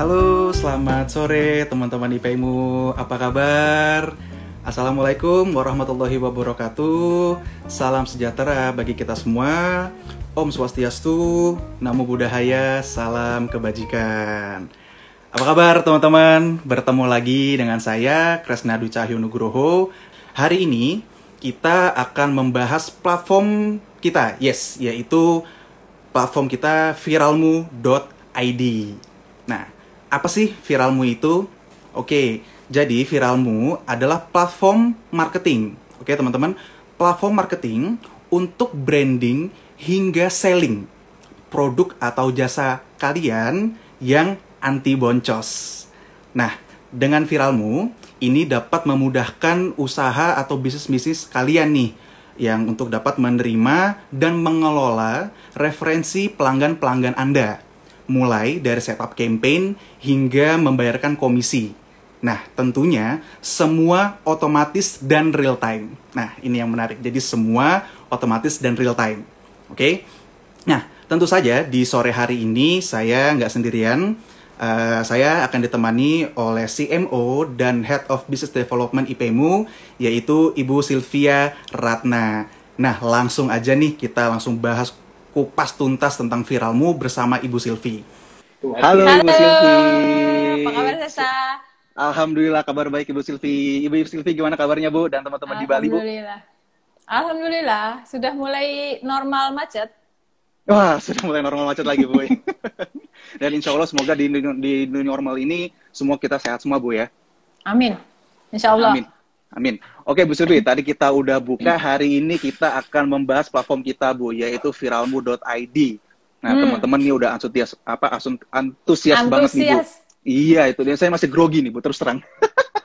Halo, selamat sore teman-teman IPmu. Apa kabar? Assalamualaikum warahmatullahi wabarakatuh. Salam sejahtera bagi kita semua. Om Swastiastu, Namo Buddhaya, salam kebajikan. Apa kabar teman-teman? Bertemu lagi dengan saya Kresnadu Cahyo Nugroho. Hari ini kita akan membahas platform kita, yes, yaitu platform kita viralmu.id. Nah, apa sih Viralmu itu? Oke, jadi Viralmu adalah platform marketing. Oke, teman-teman, platform marketing untuk branding hingga selling produk atau jasa kalian yang anti boncos. Nah, dengan Viralmu ini dapat memudahkan usaha atau bisnis-bisnis kalian nih yang untuk dapat menerima dan mengelola referensi pelanggan-pelanggan Anda, mulai dari setup campaign hingga membayarkan komisi. Nah, tentunya semua otomatis dan real time. Nah, ini yang menarik. Jadi semua otomatis dan real time. Oke? Nah, tentu saja di sore hari ini saya nggak sendirian. Uh, saya akan ditemani oleh CMO dan Head of Business Development IPMU, yaitu Ibu Sylvia Ratna. Nah, langsung aja nih kita langsung bahas kupas tuntas tentang viralmu bersama Ibu Sylvie. Halo, Halo Ibu Sylvie. Apa kabar Sesa? Alhamdulillah kabar baik Ibu Sylvie. Ibu Sylvie gimana kabarnya Bu dan teman-teman di Bali Bu? Alhamdulillah. Alhamdulillah, sudah mulai normal macet. Wah, sudah mulai normal macet lagi Bu. Dan insya Allah semoga di, di new normal ini semua kita sehat semua Bu ya. Amin. Insya Allah. Amin. Amin. Oke Bu Sylvie, tadi kita udah buka. Hari ini kita akan membahas platform kita Bu, yaitu viralmu.id. Nah hmm. teman-teman nih udah antusias apa antusias, antusias banget nih Bu. Iya itu dia. Saya masih grogi nih Bu terus terang.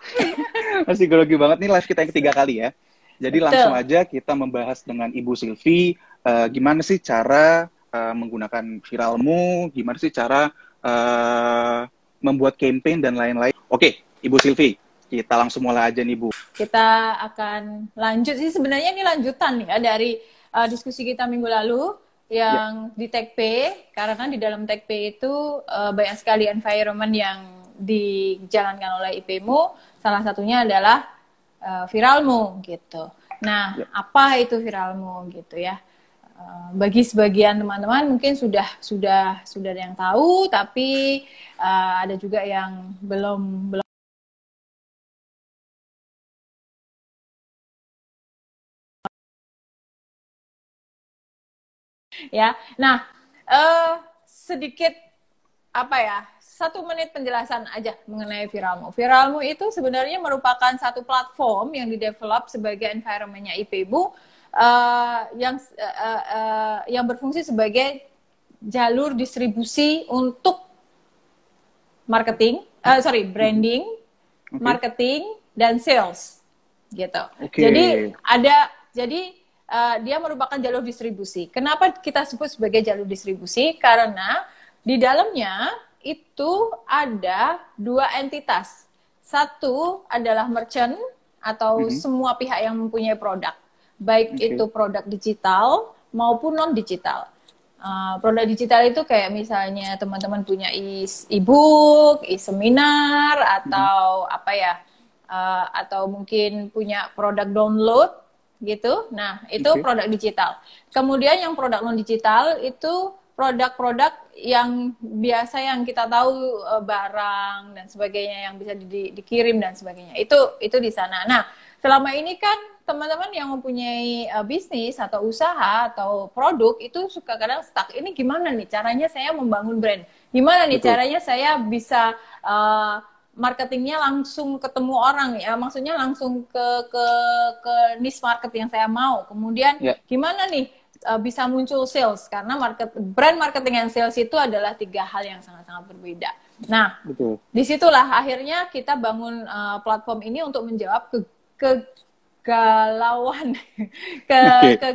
masih grogi banget nih live kita yang ketiga kali ya. Jadi Betul. langsung aja kita membahas dengan Ibu Sylvie uh, gimana sih cara uh, menggunakan viralmu, gimana sih cara uh, membuat campaign dan lain-lain. Oke, Ibu Silvi, kita langsung mulai aja nih Bu. Kita akan lanjut sih sebenarnya ini lanjutan ya dari uh, diskusi kita minggu lalu yang ya. di TechP karena di dalam TechP itu uh, banyak sekali environment yang dijalankan oleh IPmu. Salah satunya adalah uh, viralmu gitu. Nah, ya. apa itu viralmu gitu ya? Eh, bagi sebagian teman-teman mungkin sudah sudah sudah ada yang tahu tapi uh, ada juga yang belum belum ya nah uh, sedikit apa ya satu menit penjelasan aja mengenai Viralmu. Viralmu itu sebenarnya merupakan satu platform yang didevelop sebagai environmentnya IPBU uh, yang uh, uh, yang berfungsi sebagai jalur distribusi untuk marketing, uh, sorry branding, okay. marketing dan sales, gitu. Okay. Jadi ada jadi uh, dia merupakan jalur distribusi. Kenapa kita sebut sebagai jalur distribusi? Karena di dalamnya itu ada dua entitas. Satu adalah merchant atau mm -hmm. semua pihak yang mempunyai produk baik okay. itu produk digital maupun non digital. Uh, produk digital itu kayak misalnya teman-teman punya e-book, e-seminar atau hmm. apa ya, uh, atau mungkin punya produk download gitu. Nah itu okay. produk digital. Kemudian yang produk non digital itu produk-produk yang biasa yang kita tahu uh, barang dan sebagainya yang bisa di, dikirim dan sebagainya. Itu itu di sana. Nah selama ini kan teman-teman yang mempunyai uh, bisnis atau usaha atau produk itu suka kadang stuck. Ini gimana nih caranya saya membangun brand? Gimana nih Betul. caranya saya bisa uh, marketingnya langsung ketemu orang ya? Maksudnya langsung ke ke ke niche market yang saya mau. Kemudian yeah. gimana nih uh, bisa muncul sales? Karena market brand marketing dan sales itu adalah tiga hal yang sangat-sangat berbeda. Nah, Betul. di situlah akhirnya kita bangun uh, platform ini untuk menjawab ke, ke kegalauan ke okay. ke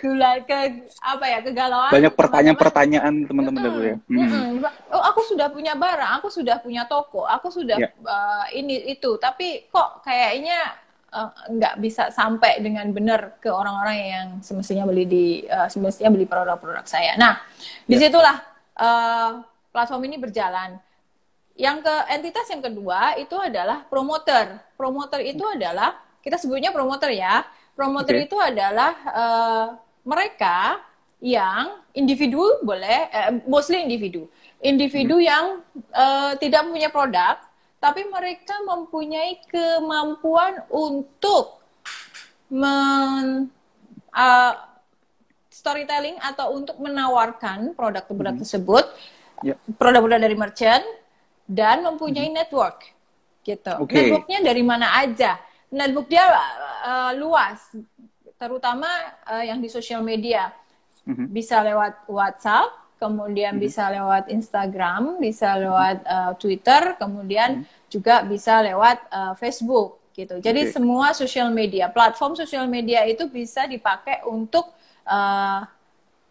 gula ke apa ya kegalauan banyak pertanyaan-pertanyaan teman-teman dulu ya hmm. oh aku sudah punya barang aku sudah punya toko aku sudah yeah. Ya. uh, ini itu tapi kok kayaknya uh, nggak bisa sampai dengan benar ke orang-orang yang semestinya beli di uh, semestinya beli produk-produk saya nah yeah. di situlah uh, platform ini berjalan yang ke entitas yang kedua itu adalah promoter. Promoter itu adalah kita sebutnya promoter ya. Promoter okay. itu adalah uh, mereka yang individu boleh, uh, mostly individu, individu hmm. yang uh, tidak punya produk, tapi mereka mempunyai kemampuan untuk men, uh, storytelling atau untuk menawarkan produk-produk hmm. tersebut, yeah. produk-produk dari merchant dan mempunyai hmm. network, gitu. Okay. Networknya dari mana aja? Network dia uh, luas, terutama uh, yang di sosial media. Mm-hmm. Bisa lewat WhatsApp, kemudian mm-hmm. bisa lewat Instagram, bisa lewat uh, Twitter, kemudian mm-hmm. juga bisa lewat uh, Facebook gitu. Jadi okay. semua sosial media, platform sosial media itu bisa dipakai untuk uh,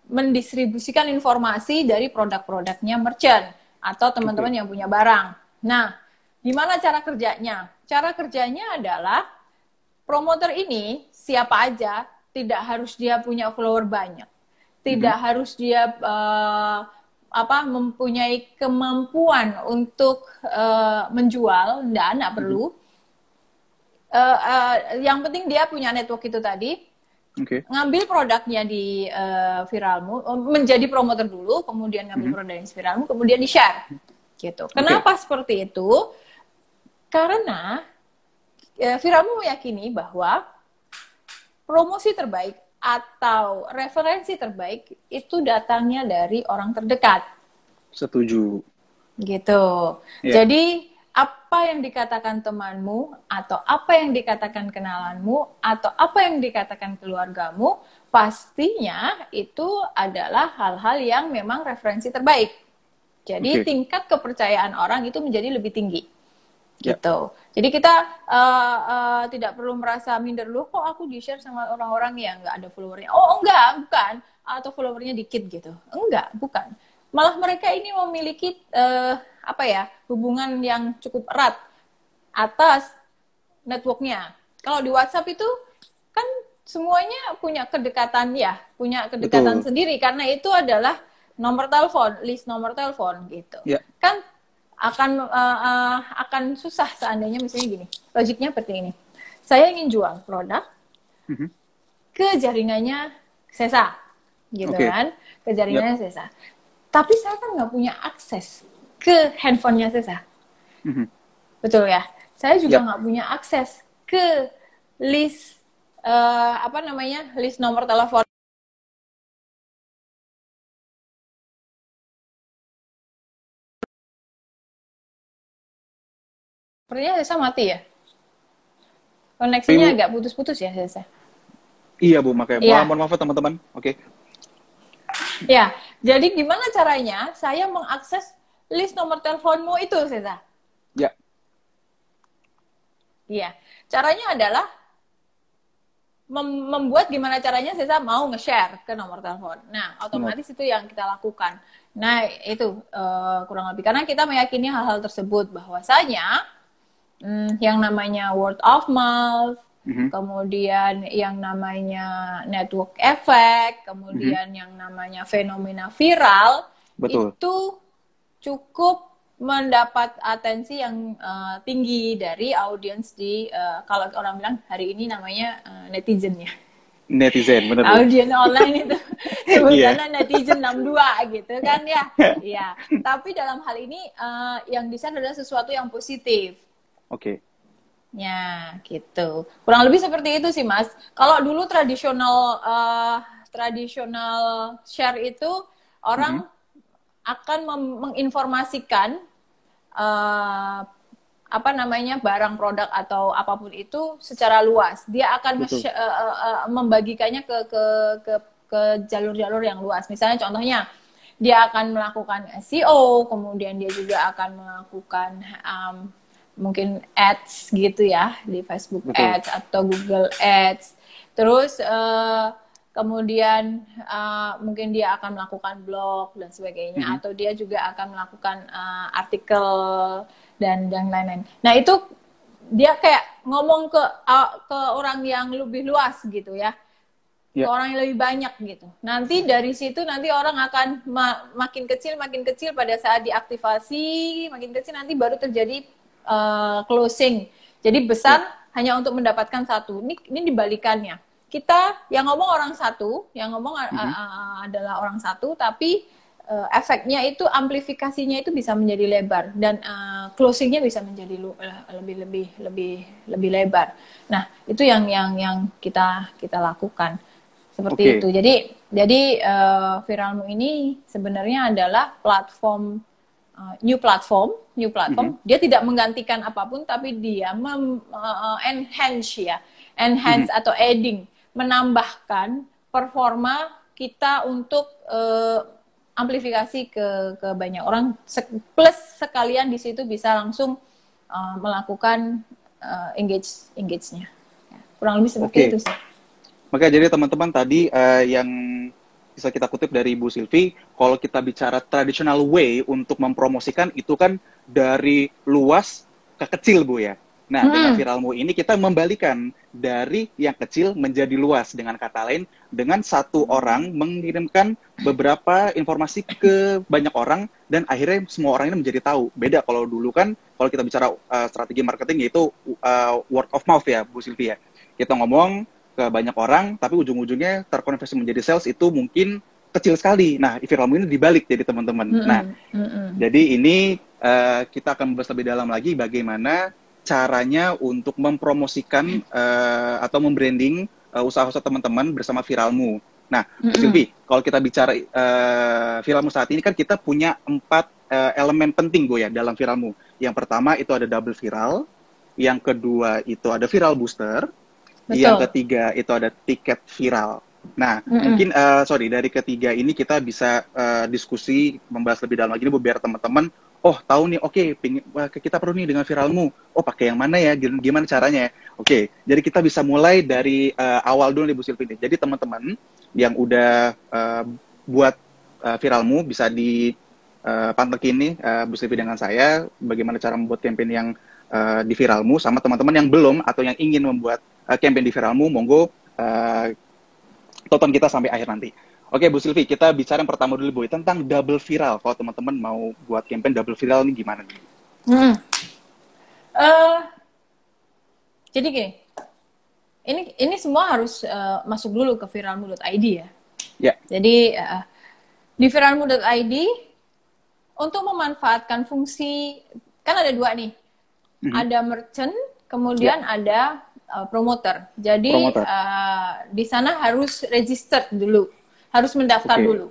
mendistribusikan informasi dari produk-produknya merchant atau teman-teman okay. yang punya barang. Nah, gimana cara kerjanya? Cara kerjanya adalah promoter ini siapa aja, tidak harus dia punya follower banyak, tidak hmm. harus dia uh, apa mempunyai kemampuan untuk uh, menjual, enggak, enggak hmm. perlu. Uh, uh, yang penting dia punya network itu tadi. Okay. Ngambil produknya di uh, viralmu, menjadi promoter dulu, kemudian ngambil hmm. produk di viralmu, kemudian di share, gitu. Kenapa okay. seperti itu? Karena ya, Viralmu meyakini bahwa promosi terbaik atau referensi terbaik itu datangnya dari orang terdekat. Setuju. Gitu. Yeah. Jadi apa yang dikatakan temanmu atau apa yang dikatakan kenalanmu atau apa yang dikatakan keluargamu pastinya itu adalah hal-hal yang memang referensi terbaik. Jadi okay. tingkat kepercayaan orang itu menjadi lebih tinggi. Ya. gitu. Jadi kita uh, uh, tidak perlu merasa minder loh kok aku di share sama orang-orang yang nggak ada followernya. Oh enggak, bukan. Atau followernya dikit gitu. Enggak, bukan. Malah mereka ini memiliki uh, apa ya hubungan yang cukup erat atas networknya. Kalau di WhatsApp itu kan semuanya punya kedekatan ya, punya kedekatan Betul. sendiri karena itu adalah nomor telepon, list nomor telepon gitu. Ya. Kan akan uh, uh, akan susah seandainya misalnya gini logiknya seperti ini saya ingin jual produk mm-hmm. ke jaringannya Sesa gitu okay. kan ke jaringannya yep. Sesa tapi saya kan nggak punya akses ke handphonenya Sesa mm-hmm. betul ya saya juga nggak yep. punya akses ke list uh, apa namanya list nomor telepon Sepertinya Sesa mati ya? Koneksinya Ibu. agak putus-putus ya Sesa? Iya Bu, makanya. Iya. Mohon maaf teman-teman. Oke. Okay. Ya, jadi gimana caranya saya mengakses list nomor teleponmu itu Sesa? Ya. Iya. Caranya adalah mem membuat gimana caranya Sesa mau nge-share ke nomor telepon. Nah, otomatis itu yang kita lakukan. Nah, itu uh, kurang lebih karena kita meyakini hal-hal tersebut bahwasanya hmm, yang namanya word of mouth, mm-hmm. kemudian yang namanya network effect, kemudian mm-hmm. yang namanya fenomena viral, Betul. itu cukup mendapat atensi yang uh, tinggi dari audiens di uh, kalau orang bilang hari ini namanya uh, netizen ya. Netizen, benar. Audiens online itu sebutannya yeah. netizen 62 gitu kan ya. Iya. Tapi dalam hal ini uh, yang di adalah sesuatu yang positif. Oke. Okay. Ya, gitu. Kurang lebih seperti itu sih, Mas. Kalau dulu tradisional uh, tradisional share itu orang mm -hmm. akan menginformasikan uh, apa namanya barang produk atau apa pun itu secara luas. Dia akan uh, uh, membagikannya ke ke ke ke jalur-jalur yang luas. Misalnya contohnya dia akan melakukan SEO, kemudian dia juga akan melakukan um, mungkin ads gitu ya di Facebook Betul. Ads atau Google Ads. Terus uh, kemudian uh, mungkin dia akan melakukan blog dan sebagainya mm -hmm. atau dia juga akan melakukan uh, artikel dan yang lain-lain. Nah, itu dia kayak ngomong ke uh, ke orang yang lebih luas gitu ya. yeah. ke orang yang lebih banyak gitu. Nanti dari situ nanti orang akan ma makin kecil makin kecil pada saat diaktifasi makin kecil nanti baru terjadi uh, closing. Jadi besar yeah. hanya untuk mendapatkan satu. Ini ini dibalikannya. Kita yang ngomong orang satu, yang ngomong mm -hmm. uh, adalah orang satu, tapi uh, efeknya itu amplifikasinya itu bisa menjadi lebar dan uh, closingnya bisa menjadi lebih lebih lebih lebih lebar. Nah itu yang yang yang kita kita lakukan seperti okay. itu. Jadi jadi uh, Viralmu ini sebenarnya adalah platform uh, new platform, new platform. Mm -hmm. Dia tidak menggantikan apa pun, tapi dia mem, uh, enhance ya, enhance mm -hmm. atau adding, menambahkan performa kita untuk uh, amplifikasi ke ke banyak orang. Plus sekalian di situ bisa langsung uh, melakukan uh, engage engage-nya. Ya, kurang lebih seperti okay. itu sih. Maka jadi teman-teman tadi uh, yang bisa kita kutip dari Ibu Silvi, kalau kita bicara traditional way untuk mempromosikan itu kan dari luas ke kecil Bu ya. Nah, hmm. dengan viralmu ini kita membalikan dari yang kecil menjadi luas dengan kata lain dengan satu orang mengirimkan beberapa informasi ke banyak orang dan akhirnya semua orang ini menjadi tahu. Beda kalau dulu kan kalau kita bicara uh, strategi marketing yaitu uh, word of mouth ya Bu Silvia. Kita ngomong ke banyak orang, tapi ujung-ujungnya terkonversi menjadi sales itu mungkin kecil sekali. Nah, viralmu ini dibalik jadi teman-teman. Mm -hmm. Nah, mm -hmm. jadi ini uh, kita akan membahas lebih dalam lagi bagaimana caranya untuk mempromosikan uh, atau membranding uh, usaha-usaha teman-teman bersama viralmu. Nah, mm -hmm. Silvi, kalau kita bicara uh, viralmu saat ini kan kita punya empat uh, elemen penting gue ya dalam viralmu. Yang pertama itu ada double viral, yang kedua itu ada viral booster, Betul. Yang ketiga itu ada tiket viral. Nah, mm -hmm. mungkin uh, sorry dari ketiga ini kita bisa uh, diskusi membahas lebih dalam lagi nih biar teman-teman oh tahu nih oke okay, kita perlu nih dengan viralmu. Oh pakai yang mana ya? Gimana caranya? Oke, okay, jadi kita bisa mulai dari uh, awal dulu nih Bu Silvi. Jadi teman-teman yang udah uh, buat uh, viralmu bisa di uh, pantengin nih uh, Bu Silvi dengan saya bagaimana cara membuat campaign yang uh, di viralmu sama teman-teman yang belum atau yang ingin membuat uh, campaign di viralmu, monggo uh, tonton kita sampai akhir nanti. Oke Bu Silvi, kita bicara yang pertama dulu Bu tentang double viral. Kalau teman-teman mau buat campaign double viral ini gimana nih? Hmm. Uh, jadi gini, ini ini semua harus uh, masuk dulu ke viralmu.id ya. Ya. Jadi uh, di viralmu.id untuk memanfaatkan fungsi kan ada dua nih, mm -hmm. ada merchant, kemudian ya. ada uh, promoter. Jadi promoter. Uh, di sana harus register dulu, harus mendaftar okay. dulu,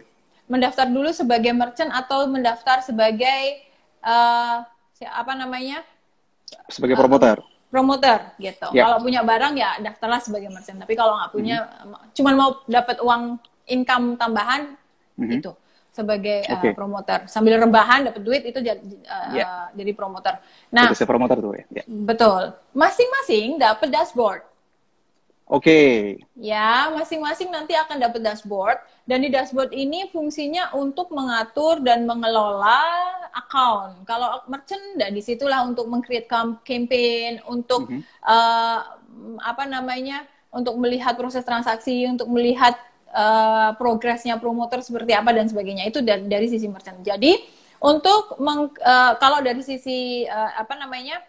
mendaftar dulu sebagai merchant atau mendaftar sebagai uh, apa namanya? Sebagai promoter. Uh, promoter gitu. Yep. Kalau punya barang ya daftarlah sebagai merchant. Tapi kalau nggak punya, mm-hmm. cuman mau dapat uang income tambahan mm-hmm. itu sebagai okay. uh, promoter sambil rebahan dapat duit itu jadi uh, yeah. jadi promoter. Nah, jadi promoter tuh ya. Yeah. Betul. Masing-masing dapat dashboard. Oke. Okay. Ya, masing-masing nanti akan dapat dashboard dan di dashboard ini fungsinya untuk mengatur dan mengelola account. Kalau merchant, dan di situlah untuk mengcreate campaign, untuk mm -hmm. uh, apa namanya, untuk melihat proses transaksi, untuk melihat uh, progresnya promoter seperti apa dan sebagainya itu dari, dari sisi merchant. Jadi untuk meng, uh, kalau dari sisi uh, apa namanya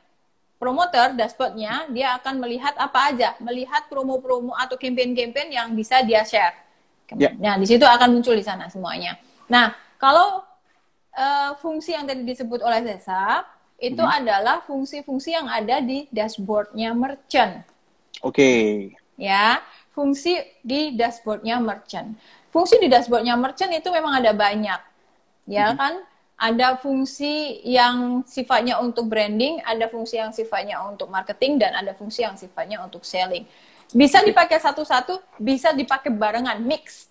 promoter dashboardnya dia akan melihat apa aja, melihat promo-promo atau campaign-campaign yang bisa dia share. Yeah. Nah di situ akan muncul di sana semuanya. Nah kalau uh, fungsi yang tadi disebut oleh Sesa itu mm -hmm. adalah fungsi-fungsi yang ada di dashboardnya merchant. Oke. Okay. Ya, fungsi di dashboardnya merchant. Fungsi di dashboardnya merchant itu memang ada banyak, ya hmm. kan? Ada fungsi yang sifatnya untuk branding, ada fungsi yang sifatnya untuk marketing, dan ada fungsi yang sifatnya untuk selling. Bisa dipakai satu-satu, bisa dipakai barengan, mix.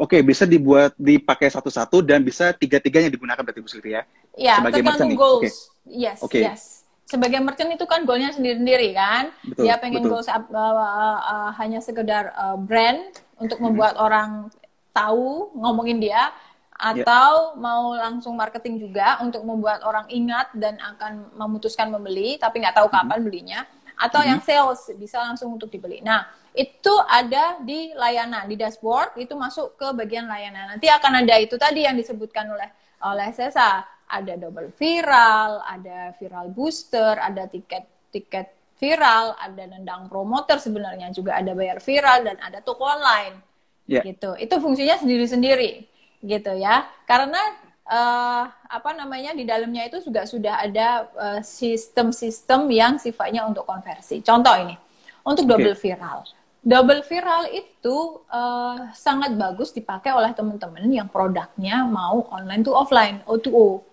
Oke, bisa dibuat dipakai satu-satu dan bisa tiga-tiganya digunakan berarti Bu Sylvia. Ya, sebagai tergantung goals. Okay. Yes, okay. yes sebagai merchant itu kan goalnya sendiri-sendiri kan betul, dia pengen betul. goals uh, uh, uh, hanya sekedar uh, brand untuk mm-hmm. membuat hmm. orang tahu ngomongin dia atau yeah. mau langsung marketing juga untuk membuat orang ingat dan akan memutuskan membeli tapi nggak tahu kapan hmm. belinya atau hmm. yang sales bisa langsung untuk dibeli nah itu ada di layanan di dashboard itu masuk ke bagian layanan nanti akan ada itu tadi yang disebutkan oleh oleh Sesa ada double viral ada viral booster ada tiket tiket viral ada nendang promoter sebenarnya juga ada bayar viral dan ada toko online yeah. gitu itu fungsinya sendiri-sendiri gitu ya karena uh, apa namanya di dalamnya itu juga sudah ada eh, sistem-sistem uh, yang sifatnya untuk konversi contoh ini untuk double okay. viral double viral itu uh, sangat bagus dipakai oleh teman-teman yang produknya mau online to offline, O2O.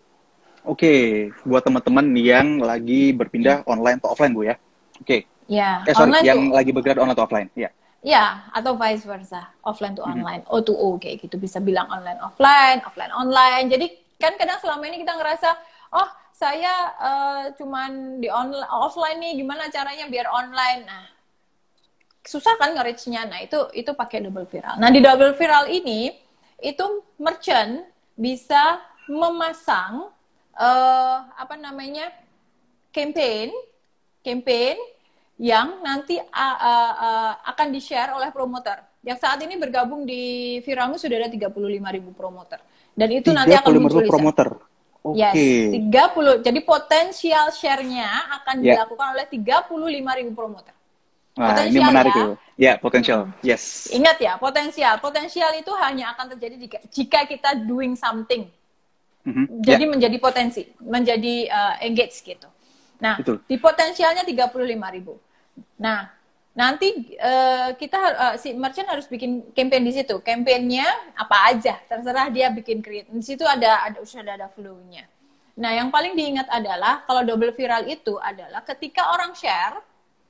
Oke, okay. buat teman-teman yang lagi berpindah online to offline, Bu ya. Oke. Okay. Ya, eh, sorry, yang to... lagi bergerak online to offline, ya. Ya, atau vice versa, offline to mhm. online, mm -hmm. O2O kayak gitu bisa bilang online offline, offline online. Jadi kan kadang selama ini kita ngerasa, oh saya uh, cuman di online offline nih, gimana caranya biar online? Nah, susah kan nge-reach-nya. Nah, itu itu pakai double viral. Nah, di double viral ini itu merchant bisa memasang uh, apa namanya? campaign campaign yang nanti uh, uh, uh, akan di-share oleh promoter. Yang saat ini bergabung di Viralmu sudah ada 35 ribu promoter. Dan itu nanti akan muncul promoter. Oke. Okay. Yes, 30. Jadi potensial share-nya akan yeah. dilakukan oleh 35 ribu promoter. Wah, potensial ini menarik ya. Ya, potensial. Yes. Ingat ya, potensial. Potensial itu hanya akan terjadi jika, jika kita doing something. Mm-hmm. Jadi yeah. menjadi potensi, menjadi uh, engage gitu. Nah, Betul. di potensialnya 35 ribu. Nah, nanti uh, kita uh, si merchant harus bikin campaign di situ. Campaignnya apa aja, terserah dia bikin create. Di situ ada ada sudah ada flow-nya. Nah, yang paling diingat adalah kalau double viral itu adalah ketika orang share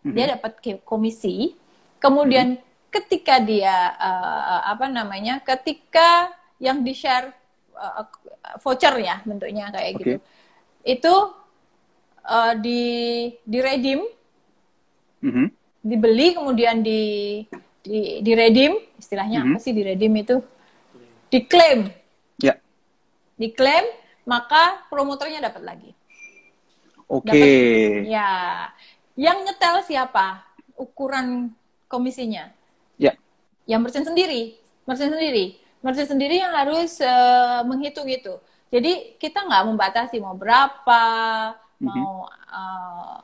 hmm dia dapat komisi. Kemudian mm-hmm. ketika dia uh, apa namanya? Ketika yang di share uh, voucher ya bentuknya kayak okay. gitu. Itu uh, di di redeem. Mm-hmm. Dibeli kemudian di di di redeem, istilahnya mm-hmm. apa sih di redeem itu? Diklaim. Ya. Yeah. Diklaim, maka promotornya dapat lagi. Oke. Okay. Ya. Yang nyetel siapa? Ukuran komisinya? Ya. Yang merchant sendiri. Merchant sendiri. Merchant sendiri yang harus uh, menghitung itu. Jadi kita nggak membatasi mau berapa, mm-hmm. mau uh,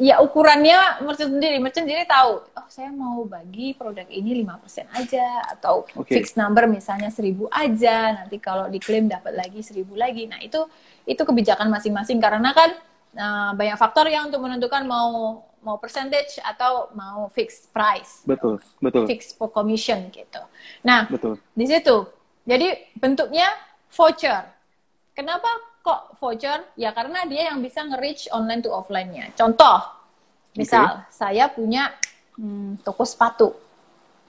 ya ukurannya merchant sendiri. Merchant sendiri tahu, oh saya mau bagi produk ini 5% aja atau okay. fixed number misalnya 1000 aja. Nanti kalau diklaim dapat lagi 1000 lagi. Nah, itu itu kebijakan masing-masing karena kan uh, banyak faktor yang untuk menentukan mau mau percentage atau mau fixed price. Betul, betul. Fixed for commission gitu. Nah, betul. di situ. Jadi bentuknya voucher. Kenapa kok voucher? Ya karena dia yang bisa nge-reach online to offline-nya. Contoh, misal okay. saya punya hmm, toko sepatu.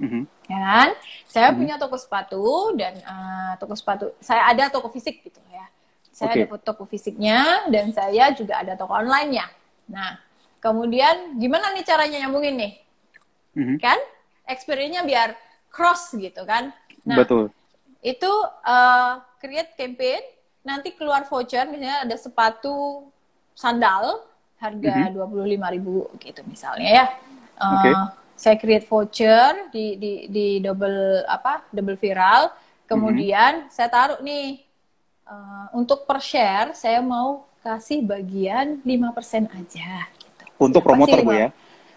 Mm-hmm. Ya kan? Saya mm-hmm. punya toko sepatu dan uh, toko sepatu saya ada toko fisik gitu ya. Saya okay. ada toko fisiknya dan saya juga ada toko online-nya. Nah, kemudian gimana nih caranya nyambungin nih? Mm-hmm. Kan? Experience-nya biar cross gitu kan. Nah, Betul. Itu uh, create campaign, nanti keluar voucher misalnya ada sepatu sandal harga mm-hmm. dua puluh lima ribu gitu misalnya ya. Uh, okay. Saya create voucher di di di double apa double viral, kemudian mm-hmm. saya taruh nih uh, untuk per share saya mau kasih bagian 5% aja. Untuk promotor Bu ya?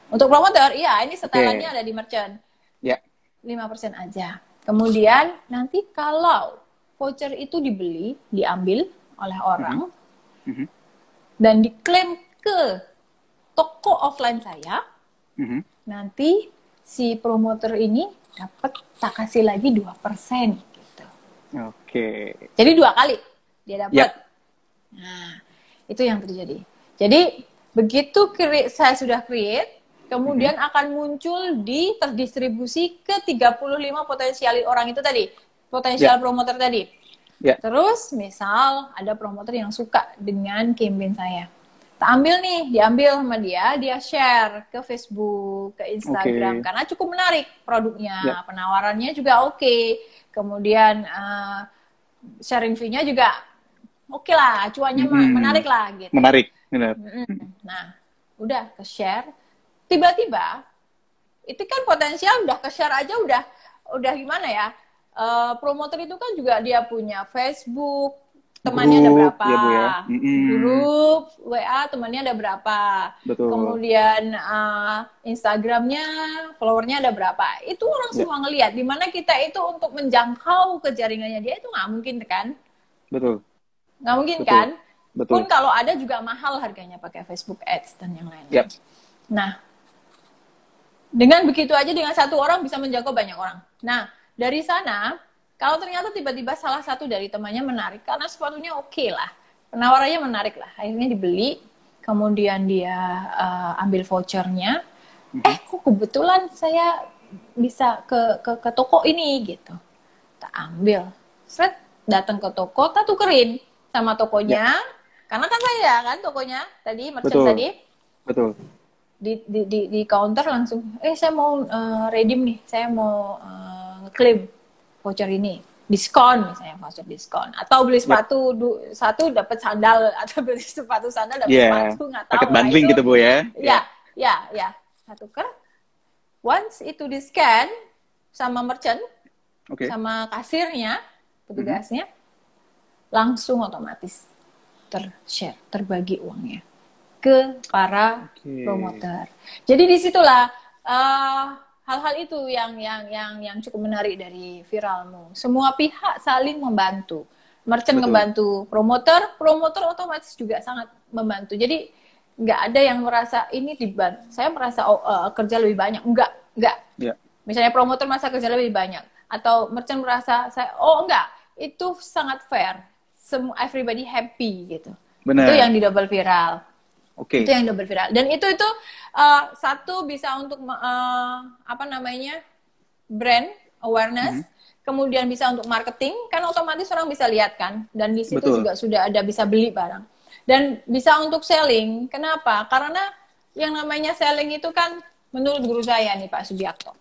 Untuk promotor, iya ini setelannya okay. ada di merchant. Ya. Yeah. 5% aja. Kemudian nanti kalau voucher itu dibeli, diambil oleh orang mm -hmm. dan diklaim ke toko offline saya, mm -hmm. nanti si promotor ini dapat tak kasih lagi 2% Oke. Okay. Jadi dua kali dia dapat. Yep. Nah, itu yang terjadi. Jadi begitu saya sudah create, kemudian mm-hmm. akan muncul di terdistribusi ke 35 potensial orang itu tadi, potensial yeah. promoter tadi. Yeah. Terus misal ada promoter yang suka dengan campaign saya. Tak ambil nih, diambil sama dia, dia share ke Facebook, ke Instagram okay. karena cukup menarik produknya, yeah. penawarannya juga oke. Okay kemudian uh, sharing fee-nya juga oke okay lah, cuannya hmm. menarik lah gitu. Menarik, benar. Nah, udah ke share, tiba-tiba itu kan potensial udah ke share aja udah udah gimana ya uh, promotor itu kan juga dia punya Facebook temannya ada berapa ya, Bu, ya. Mm -hmm. grup WA temannya ada berapa Betul. kemudian uh, Instagramnya followernya ada berapa itu orang ya. semua ngelihat di mana kita itu untuk menjangkau ke jaringannya dia itu nggak mungkin kan Betul. Nggak mungkin Betul. kan? Betul. Pun kalau ada juga mahal harganya pakai Facebook Ads dan yang lain. Yep. Nah, dengan begitu aja dengan satu orang bisa menjangkau banyak orang. Nah, dari sana kalau ternyata tiba-tiba salah satu dari temannya menarik karena sepatunya oke okay lah, penawarannya menarik lah, akhirnya dibeli, kemudian dia uh, ambil vouchernya, mm-hmm. eh kok kebetulan saya bisa ke ke, ke toko ini gitu, tak ambil, seret datang ke toko, tak tukerin sama tokonya, ya. Karena kan saya kan tokonya tadi merchant Betul. tadi, Betul di di di, di counter langsung eh saya mau uh, redeem nih saya mau uh, voucher ini diskon misalnya voucher diskon atau beli ya. sepatu yeah. du, satu dapat sandal atau beli sepatu sandal dapat yeah. sepatu nggak tahu paket bundling gitu bu ya ya ya ya satu ker once itu di scan sama merchant okay. sama kasirnya petugasnya mm -hmm. langsung otomatis tershare terbagi uangnya ke para okay. promoter. Jadi di situlah uh, hal-hal itu yang yang yang yang cukup menarik dari viralmu. Semua pihak saling membantu. Merchant Betul. membantu promoter, promoter otomatis juga sangat membantu. Jadi nggak ada yang merasa ini dibantu. Saya merasa oh, uh, kerja lebih banyak. Enggak, enggak. Yeah. Misalnya promoter merasa kerja lebih banyak atau merchant merasa saya oh enggak, itu sangat fair. Semua everybody happy gitu. Benar. Itu yang di double viral. Oke. Okay. Itu yang double viral. Dan itu itu uh, satu bisa untuk uh, apa namanya brand awareness, mm -hmm. kemudian bisa untuk marketing, kan otomatis orang bisa lihat kan, dan di situ Betul. juga sudah ada bisa beli barang. Dan bisa untuk selling. Kenapa? Karena yang namanya selling itu kan menurut guru saya nih Pak Subiakto.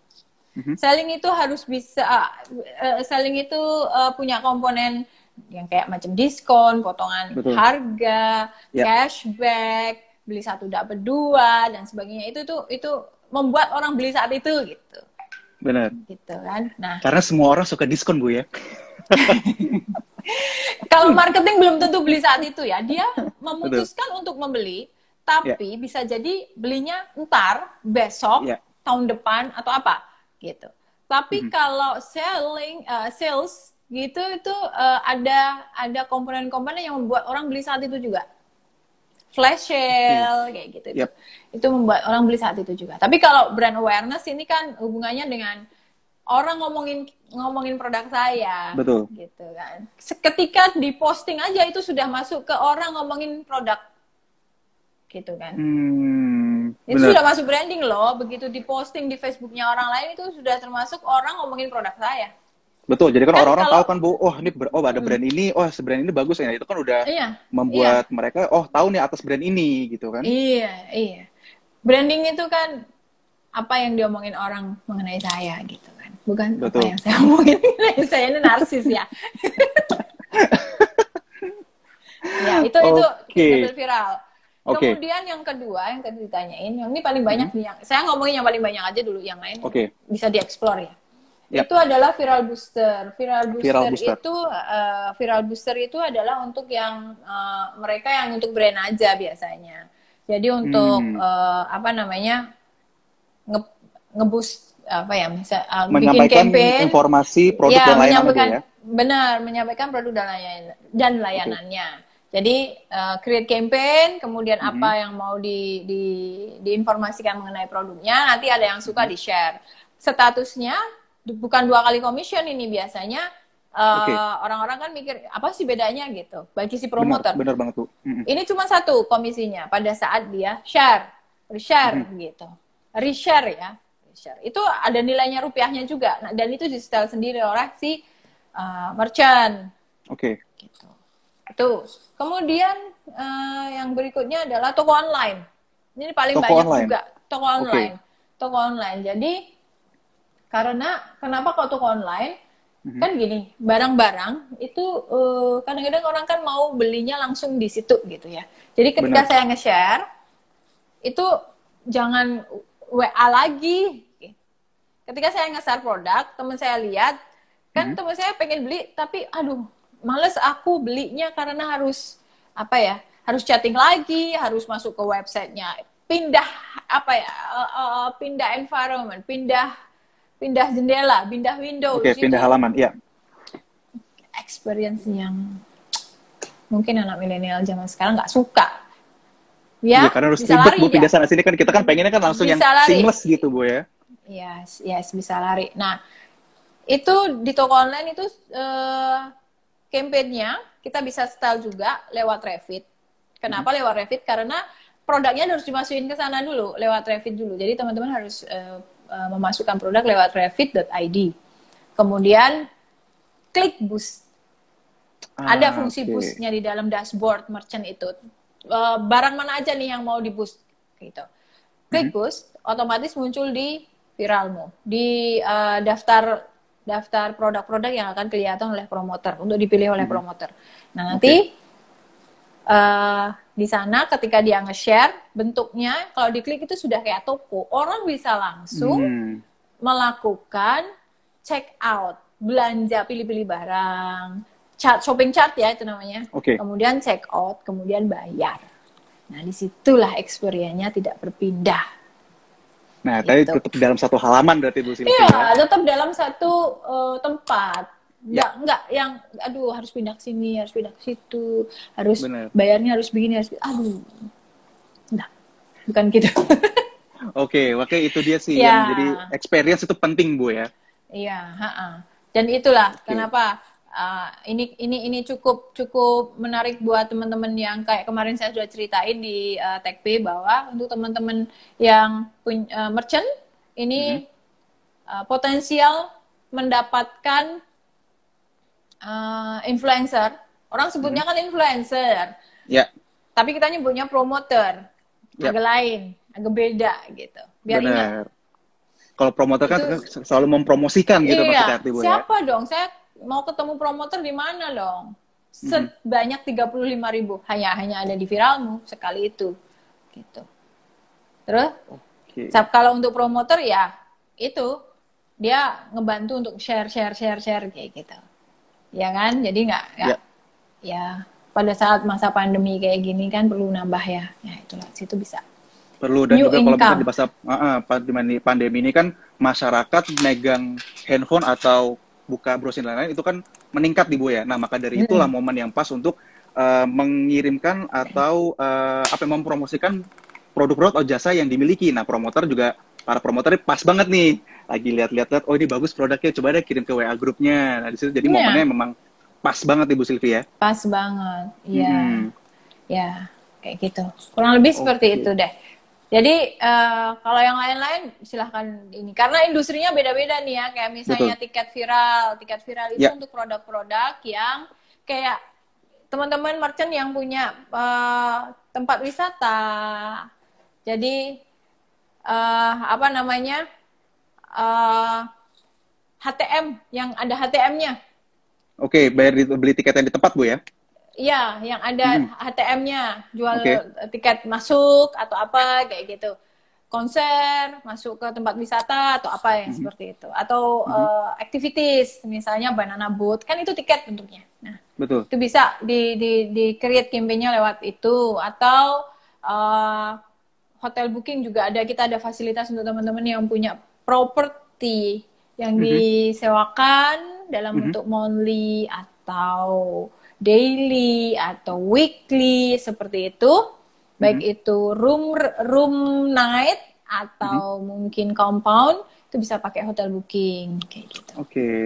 Mm-hmm. Selling itu harus bisa uh, selling itu uh, punya komponen yang kayak macam diskon, potongan Betul. harga, ya. cashback, beli satu dapat dua dan sebagainya. Itu tuh itu membuat orang beli saat itu gitu. Benar. Gitu kan. Nah, karena semua orang suka diskon, Bu ya. Kalau marketing belum tentu beli saat itu ya. Dia memutuskan Betul. untuk membeli, tapi yeah. bisa jadi belinya ntar, besok, yeah. tahun depan atau apa gitu. Tapi mm -hmm. kalau selling uh, sales gitu itu uh, ada ada komponen-komponen yang membuat orang beli saat itu juga. Flash sale kayak gitu yep. itu membuat orang beli saat itu juga. Tapi kalau brand awareness ini kan hubungannya dengan orang ngomongin ngomongin produk saya. Betul. Gitu kan. Ketika di posting aja itu sudah masuk ke orang ngomongin produk. Gitu kan. Hmm, itu bener. sudah masuk branding loh. Begitu di posting di Facebooknya orang lain itu sudah termasuk orang ngomongin produk saya Betul, jadi kan, kan orang-orang tahu kan bu, oh ini oh ada hmm. brand ini, oh brand ini bagus ya, itu kan udah iya, membuat iya. mereka oh tahu nih atas brand ini gitu kan? Iya, iya. Branding itu kan apa yang diomongin orang mengenai saya gitu kan, bukan Betul. apa yang saya omongin mengenai saya ini narsis ya. ya itu okay. itu viral. Okay. Kemudian yang kedua yang tadi ditanyain, yang ini paling banyak hmm. yang saya ngomongin yang paling banyak aja dulu, yang lain okay. bisa dieksplor ya. Yep. Itu adalah viral booster. Viral booster, viral booster. itu uh, viral booster itu adalah untuk yang uh, mereka yang untuk brand aja biasanya. Jadi untuk hmm. uh, apa namanya nge ngeboost apa ya misal uh, bikin campaign informasi produk ya, dan layanan ya. Benar, menyampaikan produk dan layanan dan layanannya. Okay. Jadi uh, create campaign, kemudian -hmm. apa yang mau di, di diinformasikan mengenai produknya, nanti ada yang suka -hmm. di share. Statusnya bukan dua kali commission ini biasanya uh, orang-orang kan mikir apa sih bedanya gitu bagi si promoter. Benar, benar banget tuh. Mm-hmm. Ini cuma satu komisinya pada saat dia share, reshare mm-hmm. gitu, reshare ya, reshare. Itu ada nilainya rupiahnya juga, nah, dan itu di setel sendiri oleh si uh, merchant. Oke. Okay. Gitu. Itu. Kemudian uh, yang berikutnya adalah toko online. Ini paling toko banyak online. juga toko online. Okay. Toko online. Jadi karena kenapa kalau toko online mm-hmm. kan gini, barang-barang itu uh, kadang-kadang orang kan mau belinya langsung di situ gitu ya. Jadi ketika Benar. saya nge-share itu jangan WA lagi ketika saya nge-share produk, teman saya lihat, kan hmm. teman saya pengen beli, tapi aduh, males aku belinya karena harus apa ya, harus chatting lagi, harus masuk ke websitenya, pindah apa ya, uh, uh, pindah environment, pindah pindah jendela, pindah window. Oke, okay, pindah halaman, ya. Experience yang mungkin anak milenial zaman sekarang nggak suka. Ya, ya karena harus ribet bu pindah sana sini kan kita kan pengennya kan langsung bisa yang lari. seamless gitu bu ya. Yes, yes bisa lari. Nah itu di toko online itu uh, campaignnya kita bisa style juga lewat Revit. Kenapa hmm. lewat Revit? Karena produknya harus dimasukin ke sana dulu lewat Revit dulu. Jadi teman-teman harus uh, uh, memasukkan produk lewat revit.id. Kemudian klik boost. Ah, Ada fungsi okay. boostnya di dalam dashboard merchant itu uh, barang mana aja nih yang mau di boost gitu. Klik hmm. boost, otomatis muncul di viralmu, di uh, daftar daftar produk-produk yang akan kelihatan oleh promoter untuk dipilih oleh hmm. promoter. Nah nanti okay. Uh, di sana ketika dia nge-share bentuknya kalau diklik itu sudah kayak toko, orang bisa langsung hmm. melakukan check out, belanja pilih-pilih barang, chart shopping chart ya itu namanya. Okay. Kemudian check out, kemudian bayar. Nah di situlah experience-nya tidak berpindah. Nah gitu. tadi tetap dalam satu halaman berarti Bu Silvia. Iya, ya? tetap dalam satu uh, tempat. Enggak, ya. enggak yang aduh harus pindah ke sini, harus pindah ke situ, harus Bener. bayarnya harus begini, harus aduh. Enggak. Bukan gitu. Oke, okay, oke itu dia sih ya. yang jadi experience itu penting Bu ya. Iya, Dan itulah okay. kenapa uh, ini ini ini cukup cukup menarik buat teman-teman yang kayak kemarin saya sudah ceritain di uh, TechP bahwa untuk teman-teman yang punya uh, merchant ini mm -hmm. uh, potensial mendapatkan uh, influencer. Orang sebutnya mm -hmm. kan influencer. Ya. Yeah. Tapi kita nyebutnya promoter. Yeah. Agak lain, agak beda gitu. Biar Benar. ingat. Kalau promoter kan selalu mempromosikan gitu iya, maksudnya. Siapa ya? dong? Saya mau ketemu promotor di mana dong? Sebanyak tiga puluh lima ribu hanya hanya ada di viralmu sekali itu, gitu. Terus, okay. kalau untuk promotor ya itu dia ngebantu untuk share share share share kayak gitu, ya kan? Jadi nggak yeah. ya pada saat masa pandemi kayak gini kan perlu nambah ya, ya itulah situ bisa perlu dan New juga income. kalau di masa uh, uh, pandemi ini kan masyarakat megang handphone atau buka browsing lain-lain itu kan meningkat di Bu ya. Nah, maka dari itulah hmm. momen yang pas untuk uh, mengirimkan atau uh, apa mempromosikan produk-produk atau jasa yang dimiliki. Nah, promotor juga para promotor pas banget nih. Lagi lihat-lihat oh ini bagus produknya, coba deh kirim ke WA grupnya. Nah, di situ jadi yeah. momennya memang pas banget Ibu Sylvia. Ya. Pas banget. Iya. Hmm. Ya, kayak gitu. Kurang lebih seperti okay. itu deh. Jadi uh, kalau yang lain-lain silahkan ini karena industrinya beda-beda nih ya kayak misalnya Betul. tiket viral, tiket viral itu ya. untuk produk-produk yang kayak teman-teman merchant yang punya uh, tempat wisata. Jadi uh, apa namanya uh, HTM yang ada HTM-nya. Oke, bayar di, beli tiket yang di tempat bu ya? Iya, yang ada hmm. HTM-nya, jual okay. tiket masuk atau apa kayak gitu. Konser, masuk ke tempat wisata atau apa yang hmm. seperti itu. Atau hmm. uh, activities, misalnya banana boat, kan itu tiket bentuknya. Nah, betul. Itu bisa di di di create campaign-nya lewat itu atau uh, hotel booking juga ada kita ada fasilitas untuk teman-teman yang punya properti yang mm -hmm. disewakan dalam mm -hmm. bentuk monthly atau daily atau weekly seperti itu, baik mm -hmm. itu room room night atau mm -hmm. mungkin compound itu bisa pakai hotel booking kayak gitu. Oke. Okay.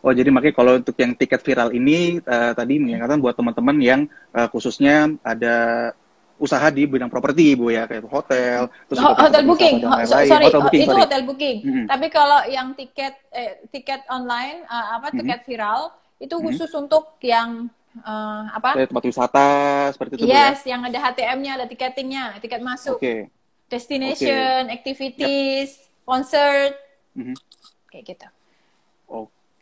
Oh jadi makanya kalau untuk yang tiket viral ini uh, tadi mengingatkan buat teman-teman yang uh, khususnya ada usaha di bidang properti bu ya kayak hotel terus Ho hotel booking Ho sorry hotel booking, itu sorry. hotel booking mm -hmm. tapi kalau yang tiket eh, tiket online uh, apa tiket mm -hmm. viral itu khusus mm -hmm. untuk yang uh, apa? Kayak tempat wisata seperti itu. Yes, ya? yang ada HTM-nya, ada tiketingnya, tiket masuk. Okay. Destination, okay. activities, yep. concert, mm-hmm. kayak gitu.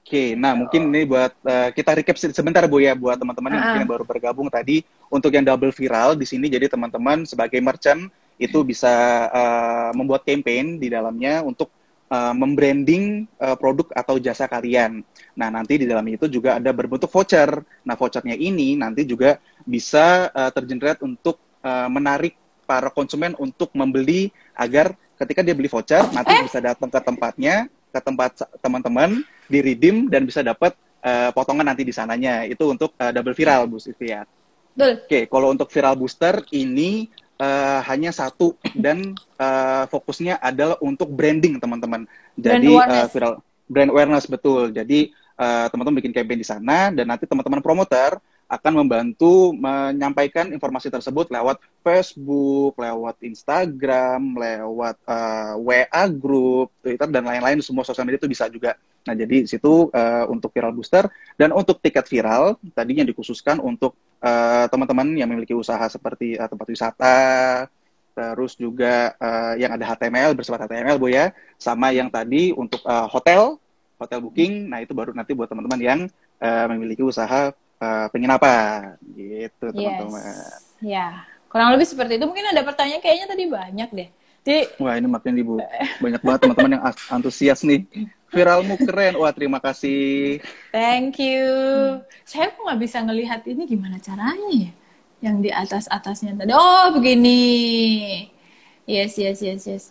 Oke, okay. nah mungkin ini buat uh, kita recap sebentar bu ya buat teman-teman yang uh-huh. mungkin baru bergabung tadi untuk yang double viral di sini. Jadi teman-teman sebagai merchant itu bisa uh, membuat campaign di dalamnya untuk uh, membranding uh, produk atau jasa kalian. Nah, nanti di dalam itu juga ada berbentuk voucher. Nah, vouchernya ini nanti juga bisa uh, tergenerate untuk uh, menarik para konsumen untuk membeli agar ketika dia beli voucher nanti eh? bisa datang ke tempatnya, ke tempat teman-teman, di redeem dan bisa dapat uh, potongan nanti di sananya. Itu untuk uh, double viral, Bu Sylvia. Oke, okay, kalau untuk viral booster ini uh, hanya satu dan uh, fokusnya adalah untuk branding teman-teman. Jadi brand uh, viral brand awareness betul. Jadi teman-teman uh, bikin campaign di sana dan nanti teman-teman promoter akan membantu menyampaikan informasi tersebut lewat Facebook, lewat Instagram, lewat uh, WA group, Twitter dan lain-lain semua sosial media itu bisa juga. Nah, jadi situ uh, untuk viral booster dan untuk tiket viral tadinya dikhususkan untuk teman eh, teman-teman yang memiliki usaha seperti uh, tempat wisata, terus juga uh, yang ada HTML bersifat HTML bu ya, sama yang tadi untuk uh, hotel, hotel booking. Nah itu baru nanti buat teman-teman yang uh, memiliki usaha uh, penginapan, gitu teman-teman. Yes. Ya, kurang lebih seperti itu. Mungkin ada pertanyaan kayaknya tadi banyak deh. Jadi, Wah ini makin ibu banyak banget teman-teman yang antusias nih. Viralmu keren. Wah, terima kasih. Thank you. Hmm. Saya kok nggak bisa ngelihat ini gimana caranya ya? Yang di atas-atasnya tadi. Oh, begini. Yes, yes, yes, yes.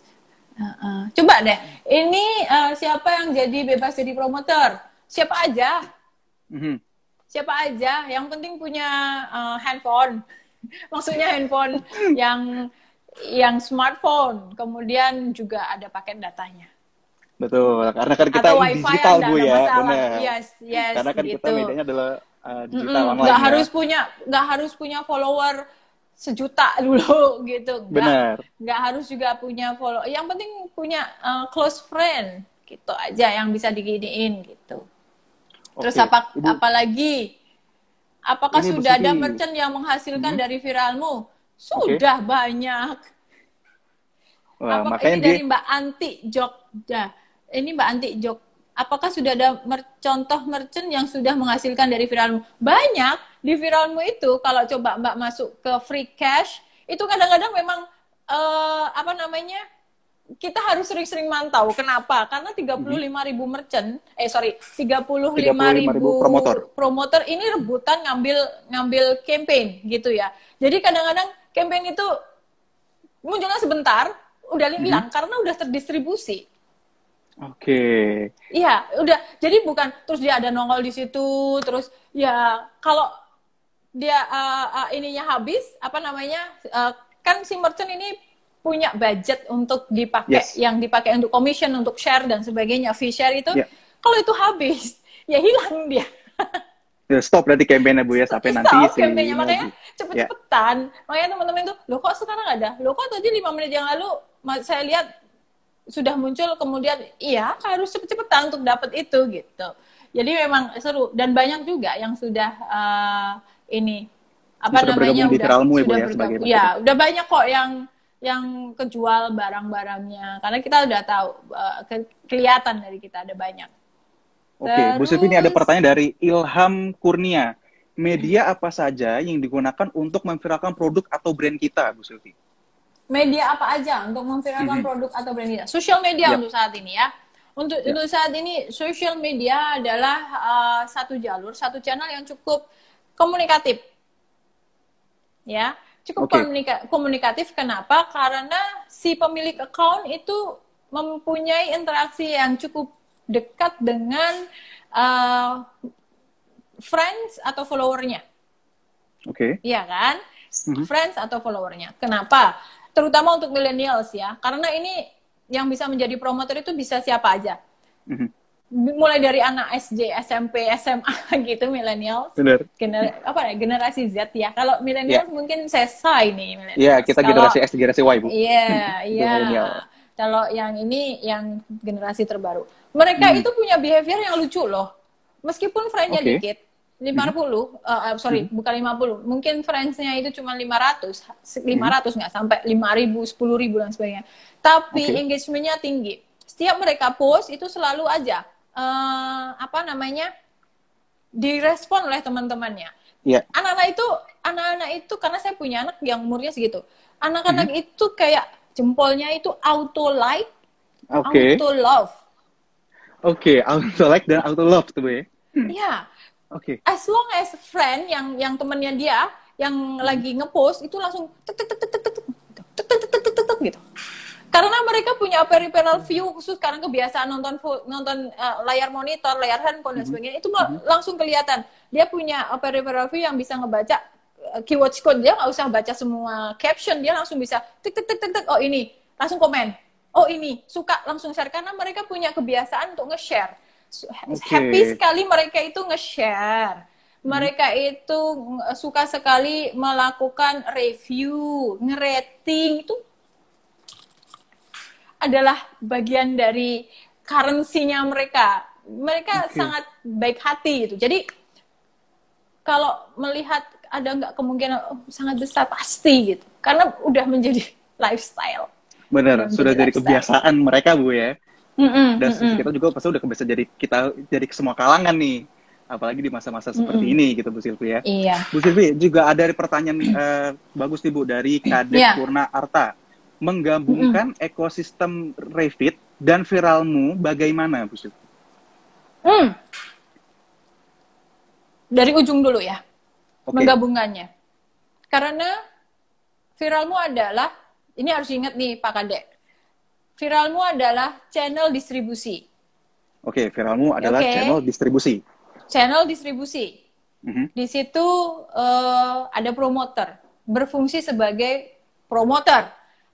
Uh, uh. Coba deh. Ini uh, siapa yang jadi bebas jadi promotor? Siapa aja? Mm -hmm. Siapa aja? Yang penting punya uh, handphone. Maksudnya handphone yang yang smartphone. Kemudian juga ada paket datanya. Betul, karena kan kita Atau digital bu ya, benar. Yes, yes. Karena kan gitu. kita medianya adalah uh, digital mm -hmm. online. Gak ya. harus punya, gak harus punya follower sejuta dulu gitu. Gak, benar. Gak harus juga punya follow. Yang penting punya uh, close friend gitu aja yang bisa diginiin gitu. Terus okay. apa Ibu, apalagi? Apakah sudah ada merchant yang menghasilkan hmm. dari viralmu? Sudah okay. banyak. Wah, Apa, makanya ini dari Mbak Anti Jogja ini Mbak Anti Jok, apakah sudah ada mer contoh merchant yang sudah menghasilkan dari viralmu? Banyak di viralmu itu kalau coba Mbak masuk ke free cash itu kadang-kadang memang uh, apa namanya kita harus sering-sering mantau. Kenapa? Karena 35 ribu merchant, eh sorry, 35, 35 ribu, ribu promotor. promotor ini rebutan ngambil ngambil campaign gitu ya. Jadi kadang-kadang campaign itu munculnya sebentar, udah hilang -hmm. karena udah terdistribusi. Oke. Okay. Iya, udah. Jadi bukan terus dia ada nongol di situ, terus ya kalau dia uh, uh, ininya habis, apa namanya? Uh, kan si merchant ini punya budget untuk dipakai, yes. yang dipakai untuk commission, untuk share dan sebagainya, fee share itu. Yeah. Kalau itu habis, ya hilang dia. Ya, stop berarti campaign bu ya sampai nanti sih. campaignnya makanya cepet-cepetan. Yeah. Makanya teman-teman itu, lo kok sekarang ada? Lo kok tadi lima menit yang lalu saya lihat sudah muncul kemudian iya harus cepet-cepetan untuk dapat itu gitu. Jadi memang seru dan banyak juga yang sudah uh, ini apa sudah namanya udah ya, sudah ya, bergabung. Ya, udah banyak kok yang yang kejual barang-barangnya karena kita udah tahu uh, ke kelihatan dari kita ada banyak. Oke, okay. Bu Silvi ini ada pertanyaan dari Ilham Kurnia. Media apa saja yang digunakan untuk memviralkan produk atau brand kita, Bu Silvi? Media apa aja untuk memviralkan mm -hmm. produk atau brand kita? Social media yep. untuk saat ini ya. Untuk yep. untuk saat ini social media adalah uh, satu jalur, satu channel yang cukup komunikatif. Ya, cukup okay. komunika komunikatif kenapa? Karena si pemilik account itu mempunyai interaksi yang cukup dekat dengan uh, friends atau followernya. Oke. Okay. Iya kan? Mm -hmm. Friends atau followernya. Kenapa? Terutama untuk millennials ya. Karena ini yang bisa menjadi promotor itu bisa siapa aja. Mm-hmm. mulai dari anak SD SMP SMA gitu millennials. Gener apa ya generasi Z ya. Kalau millennials yeah. mungkin sesa ini Iya yeah, kita kalau, generasi X generasi Y bu. Iya iya. kalau yang ini yang generasi terbaru. Mereka hmm. itu punya behavior yang lucu loh. Meskipun friendnya okay. dikit 50, uh, uh, sorry, hmm. bukan 50. Mungkin friends-nya itu cuma 500, 500 nggak hmm. sampai 5.000, 10.000 dan sebagainya. Tapi okay. engagement-nya tinggi. Setiap mereka post itu selalu aja uh, apa namanya? direspon oleh teman-temannya. Yeah. Anak-anak itu anak-anak itu karena saya punya anak yang umurnya segitu. Anak-anak hmm. itu kayak jempolnya itu auto like Okay. Auto love. Oke, okay, auto like dan auto love tuh ya. Iya. Oke. As long as friend yang yang temennya dia yang lagi ngepost itu langsung tek tek tek tek tek tek tek tek tek tek tek gitu. Karena mereka punya peripheral view khusus karena kebiasaan nonton nonton uh, layar monitor, layar handphone dan sebagainya itu langsung kelihatan. Dia punya peripheral view yang bisa ngebaca uh, keyword code dia nggak usah baca semua caption dia langsung bisa tek tek tek tek tek oh ini langsung komen oh ini suka langsung share karena mereka punya kebiasaan untuk nge-share okay. happy sekali mereka itu nge-share mereka itu suka sekali melakukan review ngerating itu adalah bagian dari currency-nya mereka. Mereka okay. sangat baik hati gitu. Jadi kalau melihat ada nggak kemungkinan oh, sangat besar pasti gitu. Karena udah menjadi lifestyle. Benar, sudah jadi kebiasaan mereka bu ya. Mm -mm, Dan mm -mm. kita juga pasti udah kebiasaan jadi kita jadi semua kalangan nih apalagi di masa-masa seperti mm -hmm. ini gitu Bu Silvi ya. Iya. Bu Silvi juga ada pertanyaan uh, bagus nih Bu dari Kadek yeah. Purna Arta menggabungkan mm. ekosistem Revit dan Viralmu bagaimana, Bu Sylvie? Hmm. Dari ujung dulu ya, okay. menggabungkannya. Karena Viralmu adalah, ini harus ingat nih Pak Kadek, Viralmu adalah channel distribusi. Oke, okay, Viralmu adalah okay. channel distribusi. Channel distribusi. Mm -hmm. Di situ uh, ada promoter, berfungsi sebagai promoter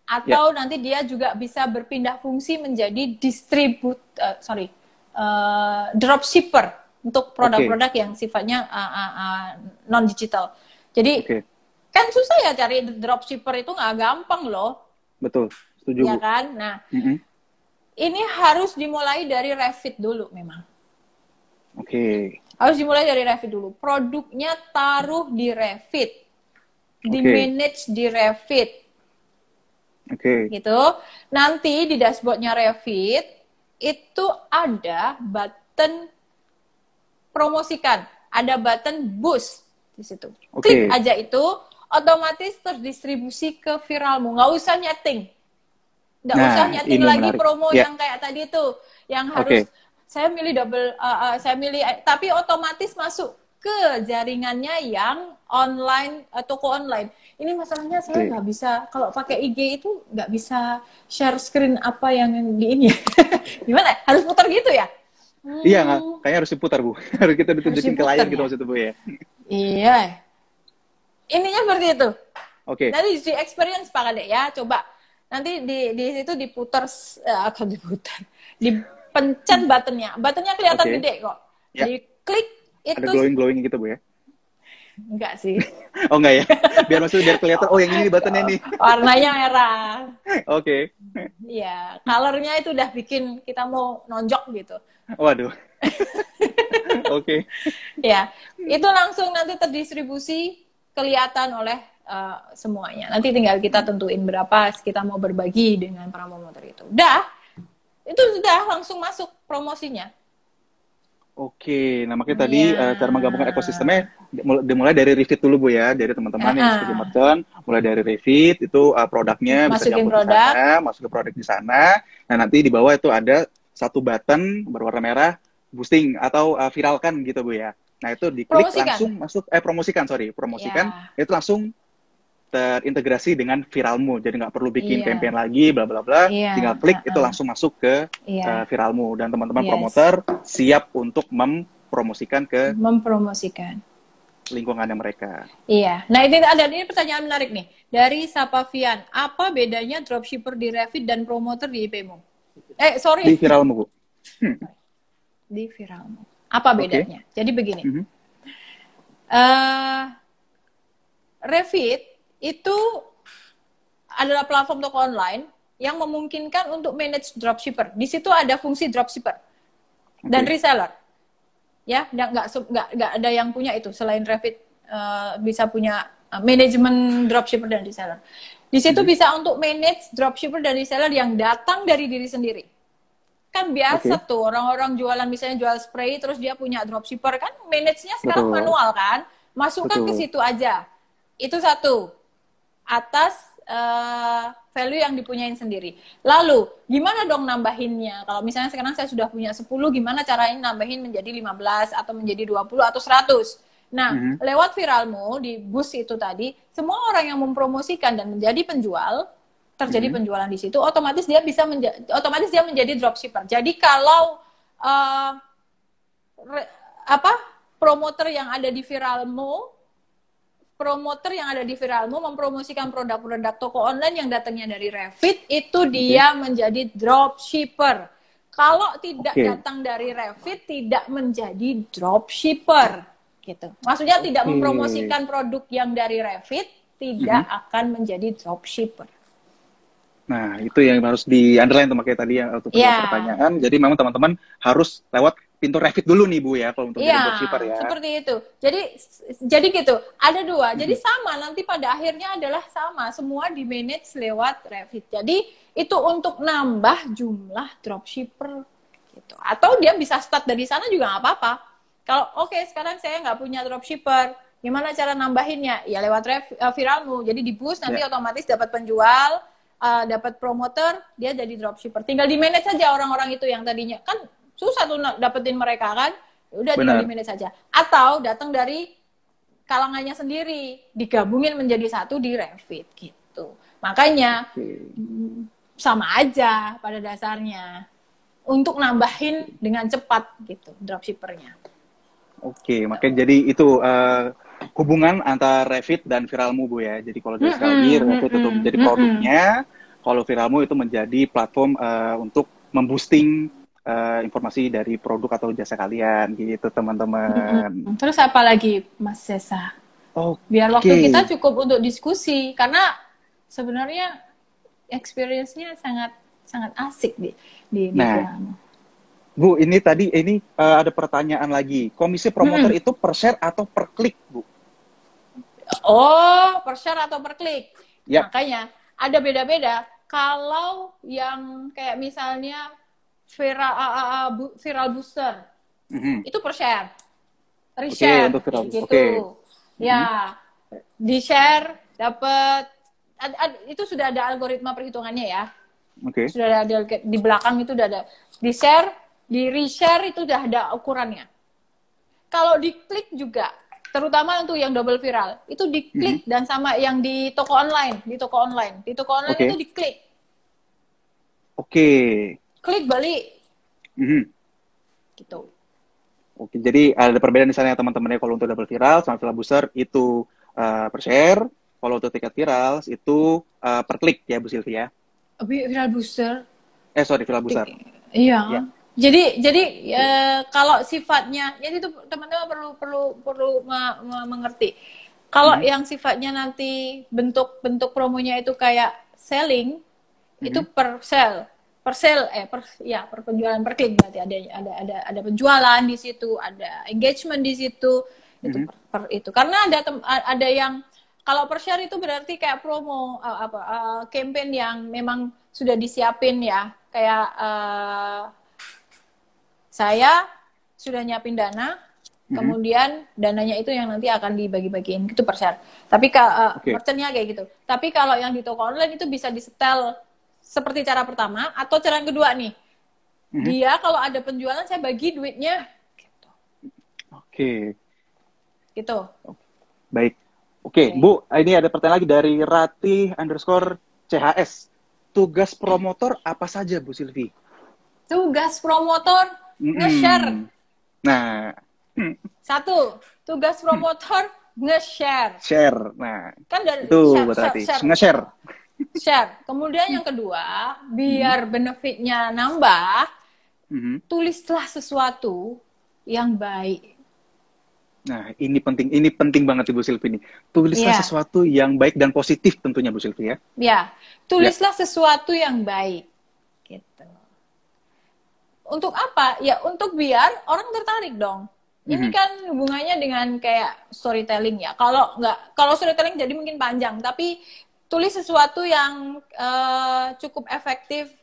atau yeah. nanti dia juga bisa berpindah fungsi menjadi distribut uh, sorry uh, dropshipper untuk produk-produk okay. yang sifatnya uh, uh, uh, non digital. Jadi okay. kan susah ya cari dropshipper itu nggak gampang loh. Betul, setuju. Ya kan. Nah, mm -hmm. ini harus dimulai dari Revit dulu memang. Oke. Okay. Harus dimulai dari Revit dulu. Produknya taruh di Revit, di okay. manage di Revit Oke. Okay. Gitu. Nanti di dashboardnya Revit itu ada button promosikan, ada button boost di situ. Okay. Klik aja itu, otomatis terdistribusi ke viralmu. Nggak usah nyeting. Nggak nah, usah nyeting lagi menarik. promo yeah. yang kayak tadi tuh, yang harus okay. saya milih double, uh, uh, saya milih, tapi otomatis masuk ke jaringannya yang online uh, toko online. Ini masalahnya saya nggak bisa kalau pakai IG itu nggak bisa share screen apa yang di ini. Gimana? Harus putar gitu ya? Hmm. Iya, nggak? Kayaknya harus diputar bu. harus kita ditunjukin ke layar gitu ya? gitu maksudnya bu ya. Iya. Ininya seperti itu. Oke. Okay. Nanti di experience Pak Kadek ya, coba. Nanti di di situ diputar uh, atau diputar, dipencet buttonnya. Buttonnya kelihatan okay. gede kok. Ya. Diklik itu ada glowing glowing gitu bu ya Enggak sih. oh enggak ya? Biar maksudnya biar kelihatan oh yang ini buttonnya nih. Warnanya merah. Oke. Okay. Iya, colornya itu udah bikin kita mau nonjok gitu. Waduh. Oke. okay. Ya, itu langsung nanti terdistribusi kelihatan oleh uh, semuanya. Nanti tinggal kita tentuin berapa kita mau berbagi dengan para promotor itu. Udah, itu sudah langsung masuk promosinya. Oke, nah makanya tadi uh, cara menggabungkan ekosistemnya dimulai dari Revit dulu Bu ya, dari teman-teman uh -huh. yang sebagai merchant, mulai dari Revit itu uh, produknya Masukin bisa produk. di sana, masuk ke produk di sana. Nah nanti di bawah itu ada satu button berwarna merah boosting atau uh, viralkan gitu Bu ya. Nah itu diklik promosikan. langsung masuk eh promosikan sorry promosikan yeah. itu langsung terintegrasi dengan viralmu jadi nggak perlu bikin yeah. campaign lagi bla bla bla yeah. tinggal klik uh -uh. itu langsung masuk ke yeah. uh, viralmu dan teman-teman yes. promoter siap untuk mempromosikan ke mempromosikan lingkungannya mereka. Iya. Nah, ini ada ini pertanyaan menarik nih dari Sapavian. Apa bedanya dropshipper di Revit dan promoter di IPmu? Eh, sorry. Di viralmu, Bu. Hmm. Di viralmu. Apa bedanya? Okay. Jadi begini. Mm -hmm. uh, Revit itu adalah platform toko online yang memungkinkan untuk manage dropshipper. Di situ ada fungsi dropshipper okay. dan reseller. Ya, nggak nggak nggak ada yang punya itu selain Revit uh, bisa punya uh, manajemen dropshipper dan reseller. Di situ hmm. bisa untuk manage dropshipper dan reseller yang datang dari diri sendiri. Kan biasa okay. tuh orang-orang jualan misalnya jual spray terus dia punya dropshipper kan manage-nya sekarang Betul. manual kan. Masukkan Betul. ke situ aja. Itu satu atas uh, value yang dipunyain sendiri. Lalu, gimana dong nambahinnya? Kalau misalnya sekarang saya sudah punya 10, gimana caranya nambahin menjadi 15 atau menjadi 20 atau 100? Nah, mm-hmm. lewat viralmu di bus itu tadi, semua orang yang mempromosikan dan menjadi penjual, terjadi mm-hmm. penjualan di situ, otomatis dia bisa menja- otomatis dia menjadi dropshipper. Jadi kalau uh, re- apa promoter yang ada di viralmu promoter yang ada di Viralmu mempromosikan produk-produk toko online yang datangnya dari Revit itu dia menjadi dropshipper. Kalau tidak okay. datang dari Revit tidak menjadi dropshipper gitu. Maksudnya okay. tidak mempromosikan produk yang dari Revit tidak mm -hmm. akan menjadi dropshipper. Nah, itu yang harus di underline tuh makanya tadi yang untuk yeah. pertanyaan. Jadi memang teman-teman harus lewat pintu Revit dulu nih Bu ya kalau untuk yeah, dropshipper ya. seperti itu. Jadi jadi gitu. Ada dua. Hmm. Jadi sama nanti pada akhirnya adalah sama. Semua di manage lewat Revit. Jadi itu untuk nambah jumlah dropshipper gitu. Atau dia bisa start dari sana juga nggak apa-apa kalau oke okay, sekarang saya nggak punya dropshipper, gimana cara nambahinnya? Ya lewat ref, uh, viralmu. Jadi di boost nanti yeah. otomatis dapat penjual, uh, dapat promoter, dia jadi dropshipper. Tinggal di manage saja orang-orang itu yang tadinya kan susah tuh dapetin mereka kan. Ya udah tinggal di manage saja. Atau datang dari kalangannya sendiri, digabungin menjadi satu di Revit gitu. Makanya okay. sama aja pada dasarnya untuk nambahin dengan cepat gitu dropshippernya. Oke, makanya jadi itu uh, hubungan antara Revit dan Viralmu Bu ya. Jadi kalau dari sekali lagi Revit itu menjadi produknya, kalau Viralmu itu menjadi platform uh, untuk memboosting uh, informasi dari produk atau jasa kalian gitu teman-teman. Terus apa lagi Mas Sesa? Oh, biar waktu kita cukup untuk diskusi karena sebenarnya experience-nya sangat sangat asik di di, nah. Bu, ini tadi ini uh, ada pertanyaan lagi. Komisi promoter hmm. itu per share atau per klik, Bu? Oh, per share atau per klik. Yep. Makanya ada beda-beda. Kalau yang kayak misalnya viral uh, uh, bu, viral booster, mm-hmm. itu per share. Reshare okay, gitu. Okay. Ya, mm-hmm. di share dapat itu sudah ada algoritma perhitungannya ya. Oke. Okay. Sudah ada di belakang itu sudah ada. Di share di reshare itu udah ada ukurannya. Kalau diklik juga, terutama untuk yang double viral, itu diklik mm -hmm. dan sama yang di toko online, di toko online, di toko online okay. itu diklik. Oke. Okay. Klik balik. Mm -hmm. Gitu. Oke, jadi ada perbedaan di sana ya teman-temannya kalau untuk double viral sama viral booster itu uh, per share, kalau untuk tiket viral itu uh, per klik ya Bu Sylvia. Viral booster? Eh sorry, viral booster. Iya. Ya. Jadi jadi e, kalau sifatnya ya itu teman-teman perlu perlu perlu ma, ma, mengerti. Kalau hmm. yang sifatnya nanti bentuk-bentuk promonya itu kayak selling hmm. itu per sell, per sell eh per ya per penjualan per klik berarti ada ada ada ada penjualan di situ, ada engagement di situ itu hmm. per, per itu. Karena ada tem, ada yang kalau per share itu berarti kayak promo uh, apa uh, campaign yang memang sudah disiapin ya kayak uh, saya sudah nyiapin dana, mm-hmm. kemudian dananya itu yang nanti akan dibagi-bagiin itu per share. Tapi uh, okay. merchantnya kayak gitu. Tapi kalau yang di toko online itu bisa disetel seperti cara pertama atau cara yang kedua nih. Mm-hmm. Dia kalau ada penjualan saya bagi duitnya. Gitu. Oke. Okay. Gitu. Baik. Oke, okay. okay. Bu, ini ada pertanyaan lagi dari Rati underscore CHS. Tugas promotor apa saja, Bu Silvi? Tugas promotor nge-share. Nah. Satu, tugas promotor nge-share. Share. Nah. Kan dari itu share, berarti share, share. nge-share. Share. Kemudian yang kedua, biar hmm. benefitnya nambah, hmm. tulislah sesuatu yang baik. Nah, ini penting, ini penting banget Ibu Silvi ini. Tulislah yeah. sesuatu yang baik dan positif tentunya Bu Silvi ya. Ya, tulislah yeah. sesuatu yang baik. Gitu. Untuk apa? Ya untuk biar orang tertarik dong. Ini mm -hmm. kan hubungannya dengan kayak storytelling ya. Kalau nggak, kalau storytelling jadi mungkin panjang, tapi tulis sesuatu yang uh, cukup efektif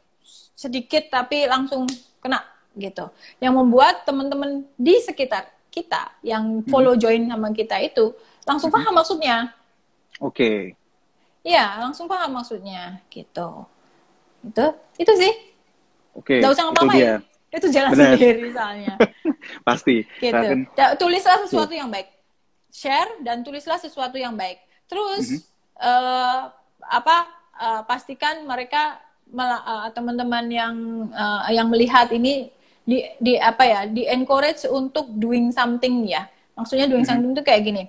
sedikit tapi langsung kena gitu. Yang membuat teman-teman di sekitar kita yang follow join sama kita itu langsung paham maksudnya. Oke. Okay. Iya, langsung paham maksudnya gitu. Itu itu sih. Oke. Okay, usah ngapain. Itu jalan Bener. sendiri soalnya. Pasti. Gitu. Tulislah sesuatu yang baik. Share dan tulislah sesuatu yang baik. Terus mm -hmm. uh, apa uh, pastikan mereka uh, teman-teman yang uh, yang melihat ini di di apa ya di encourage untuk doing something ya. Maksudnya doing mm -hmm. something itu kayak gini.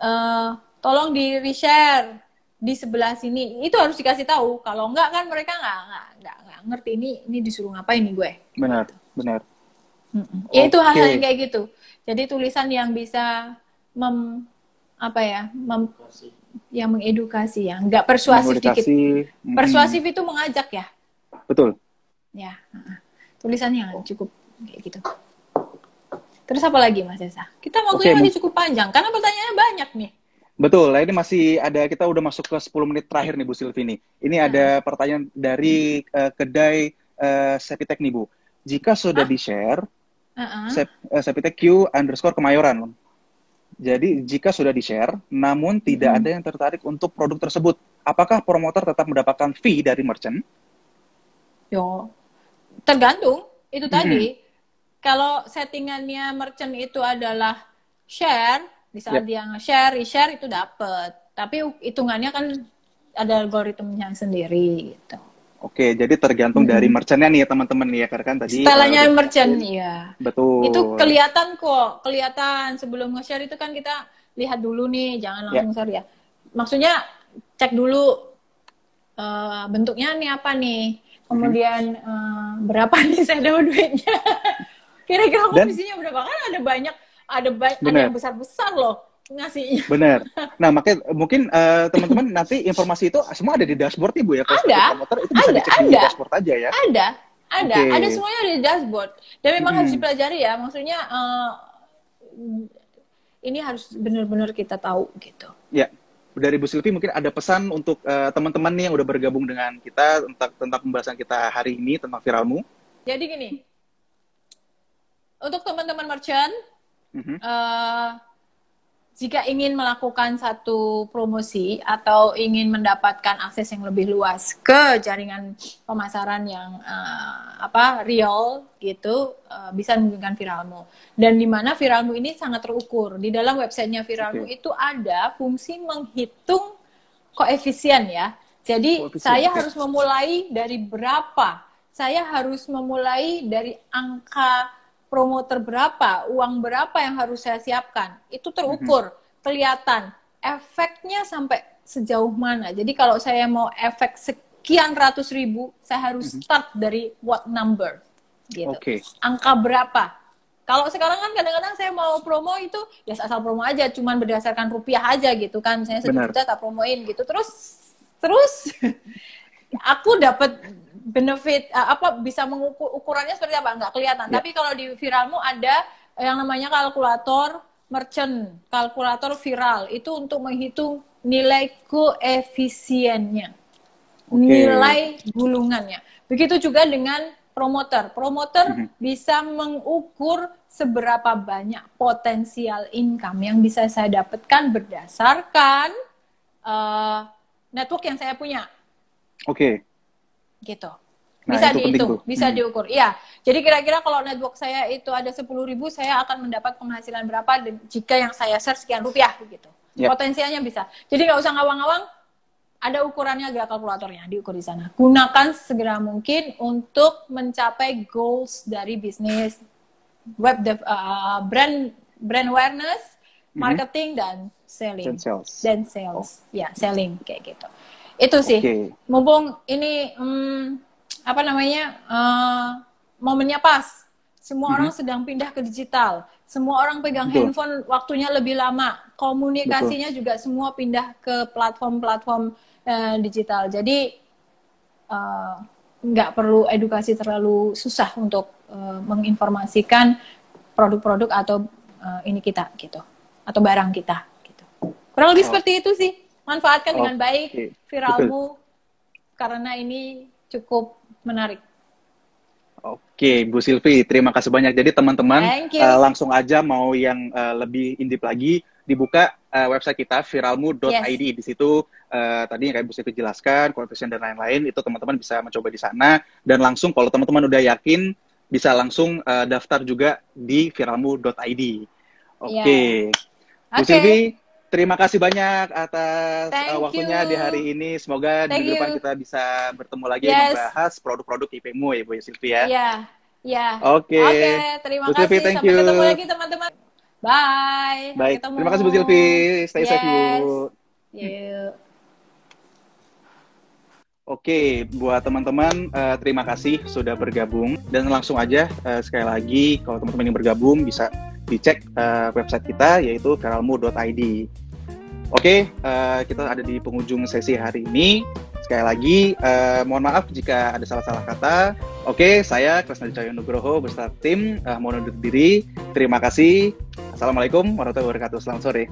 Uh, tolong di reshare di sebelah sini. Itu harus dikasih tahu. Kalau enggak kan mereka nggak nggak nggak ngerti ini ini disuruh ngapain nih gue. Benar benar. Mm -mm. ya itu hal-hal yang kayak gitu. Jadi tulisan yang bisa mem apa ya mem, yang mengedukasi ya. Nggak persuasif dikit. persuasif itu mengajak ya? Betul. Ya tulisan yang cukup kayak gitu. Terus apa lagi mas Esa? Kita waktunya okay. masih cukup panjang karena pertanyaannya banyak nih. Betul, nah ini masih ada kita udah masuk ke 10 menit terakhir nih Bu Silvini. Ini ada pertanyaan dari uh, kedai uh, Sepitek nih Bu. Jika sudah di-share, uh-uh. Sep, uh, Sepitek Q underscore Kemayoran. Jadi jika sudah di-share, namun tidak hmm. ada yang tertarik untuk produk tersebut, apakah promotor tetap mendapatkan fee dari merchant? Yo, tergantung. Itu hmm. tadi. Kalau settingannya merchant itu adalah share, di saat yep. dia nge-share, share itu dapat. Tapi hitungannya kan ada algoritmanya sendiri gitu. Oke, jadi tergantung hmm. dari merchantnya nih ya teman-teman nih ya karena kan tadi Stylenya uh, merchant ya. Betul. Itu kelihatan kok, kelihatan sebelum nge-share itu kan kita lihat dulu nih, jangan langsung yeah. share ya. Maksudnya cek dulu uh, bentuknya nih apa nih, kemudian hmm. uh, berapa nih saya dapat duitnya. Kira-kira komisinya berapa kan ada banyak ada banyak ada yang besar besar loh ngasihnya. Benar. Nah, makanya mungkin uh, teman-teman nanti informasi itu semua ada di dashboard ibu ya. Kalau ada. Motor itu bisa ada, dicek ada. di dashboard aja ya. Ada. Ada. Okay. Ada semuanya ada di dashboard. Dan memang hmm. harus dipelajari ya. Maksudnya uh, ini harus benar-benar kita tahu gitu. Ya. Dari Bu Silvi mungkin ada pesan untuk uh, teman-teman nih yang udah bergabung dengan kita tentang tentang pembahasan kita hari ini tentang viralmu. Jadi gini. Untuk teman-teman merchant Mm-hmm. Uh, jika ingin melakukan satu promosi atau ingin mendapatkan akses yang lebih luas ke jaringan pemasaran yang uh, apa real gitu uh, bisa menggunakan Viralmu dan di mana Viralmu ini sangat terukur di dalam websitenya Viralmu okay. itu ada fungsi menghitung koefisien ya jadi koefisien. saya okay. harus memulai dari berapa saya harus memulai dari angka promoter berapa, uang berapa yang harus saya siapkan, itu terukur, mm-hmm. kelihatan efeknya sampai sejauh mana. Jadi kalau saya mau efek sekian ratus ribu, saya harus mm-hmm. start dari what number, gitu. Okay. Angka berapa? Kalau sekarang kan kadang-kadang saya mau promo itu ya asal promo aja, cuman berdasarkan rupiah aja gitu kan. Saya sejuta tak promoin gitu. Terus terus aku dapat benefit uh, apa bisa mengukur ukurannya seperti apa nggak kelihatan. Yeah. Tapi kalau di viralmu ada yang namanya kalkulator merchant, kalkulator viral itu untuk menghitung nilai koefisiennya, okay. nilai gulungannya. Begitu juga dengan promoter. Promoter mm -hmm. bisa mengukur seberapa banyak potensial income yang bisa saya dapatkan berdasarkan uh, network yang saya punya. Oke. Okay gitu. Nah, bisa dihitung, bisa hmm. diukur. Iya. Jadi kira-kira kalau network saya itu ada sepuluh ribu, saya akan mendapat penghasilan berapa jika yang saya share sekian rupiah gitu. Yep. Potensialnya bisa. Jadi nggak usah ngawang-ngawang, ada ukurannya ada kalkulatornya diukur di sana. Gunakan segera mungkin untuk mencapai goals dari bisnis web dev, uh, brand brand awareness, mhm. marketing mm -hmm. dan selling. Dan sales. Dan sales. Oh. Ya, selling kayak gitu. Itu sih. Okay. Mumpung ini hmm, apa namanya uh, momennya pas. Semua mm -hmm. orang sedang pindah ke digital. Semua orang pegang Betul. handphone waktunya lebih lama. Komunikasinya Betul. juga semua pindah ke platform-platform uh, digital. Jadi uh, nggak perlu edukasi terlalu susah untuk uh, menginformasikan produk-produk atau uh, ini kita gitu atau barang kita gitu. Kurang lebih oh. seperti itu sih. Manfaatkan dengan baik viralmu Betul. karena ini cukup menarik. Oke, Bu Silvi, terima kasih banyak. Jadi teman-teman uh, langsung aja mau yang uh, lebih indip lagi dibuka uh, website kita viralmu.id. Yes. Di situ uh, tadi yang kayak Bu Siti jelaskan, quotation dan lain-lain itu teman-teman bisa mencoba di sana dan langsung kalau teman-teman udah yakin bisa langsung uh, daftar juga di viralmu.id. Oke. Okay. Yeah. Bu okay. Silvi, terima kasih banyak atas uh, waktunya you. di hari ini. Semoga Thank di depan kita bisa bertemu lagi yes. membahas produk-produk IPmu ya Bu Silvi ya. Iya. Ya. Oke. Okay. Oke, okay, terima Bu kasih. Thank Sampai you. ketemu lagi teman-teman. Bye. Baik. Ketemu. Terima kasih Bu Silvi. Stay yes. safe Bu. Yuk. Oke, buat teman-teman, uh, terima kasih sudah bergabung dan langsung aja uh, sekali lagi kalau teman-teman yang bergabung bisa dicek uh, website kita yaitu viralmu.id. Oke, uh, kita ada di penghujung sesi hari ini. Sekali lagi, uh, mohon maaf jika ada salah-salah kata. Oke, saya Kresna Cahyo Nugroho beserta tim uh, mohon undur diri. Terima kasih. Assalamualaikum warahmatullahi wabarakatuh. Selamat sore.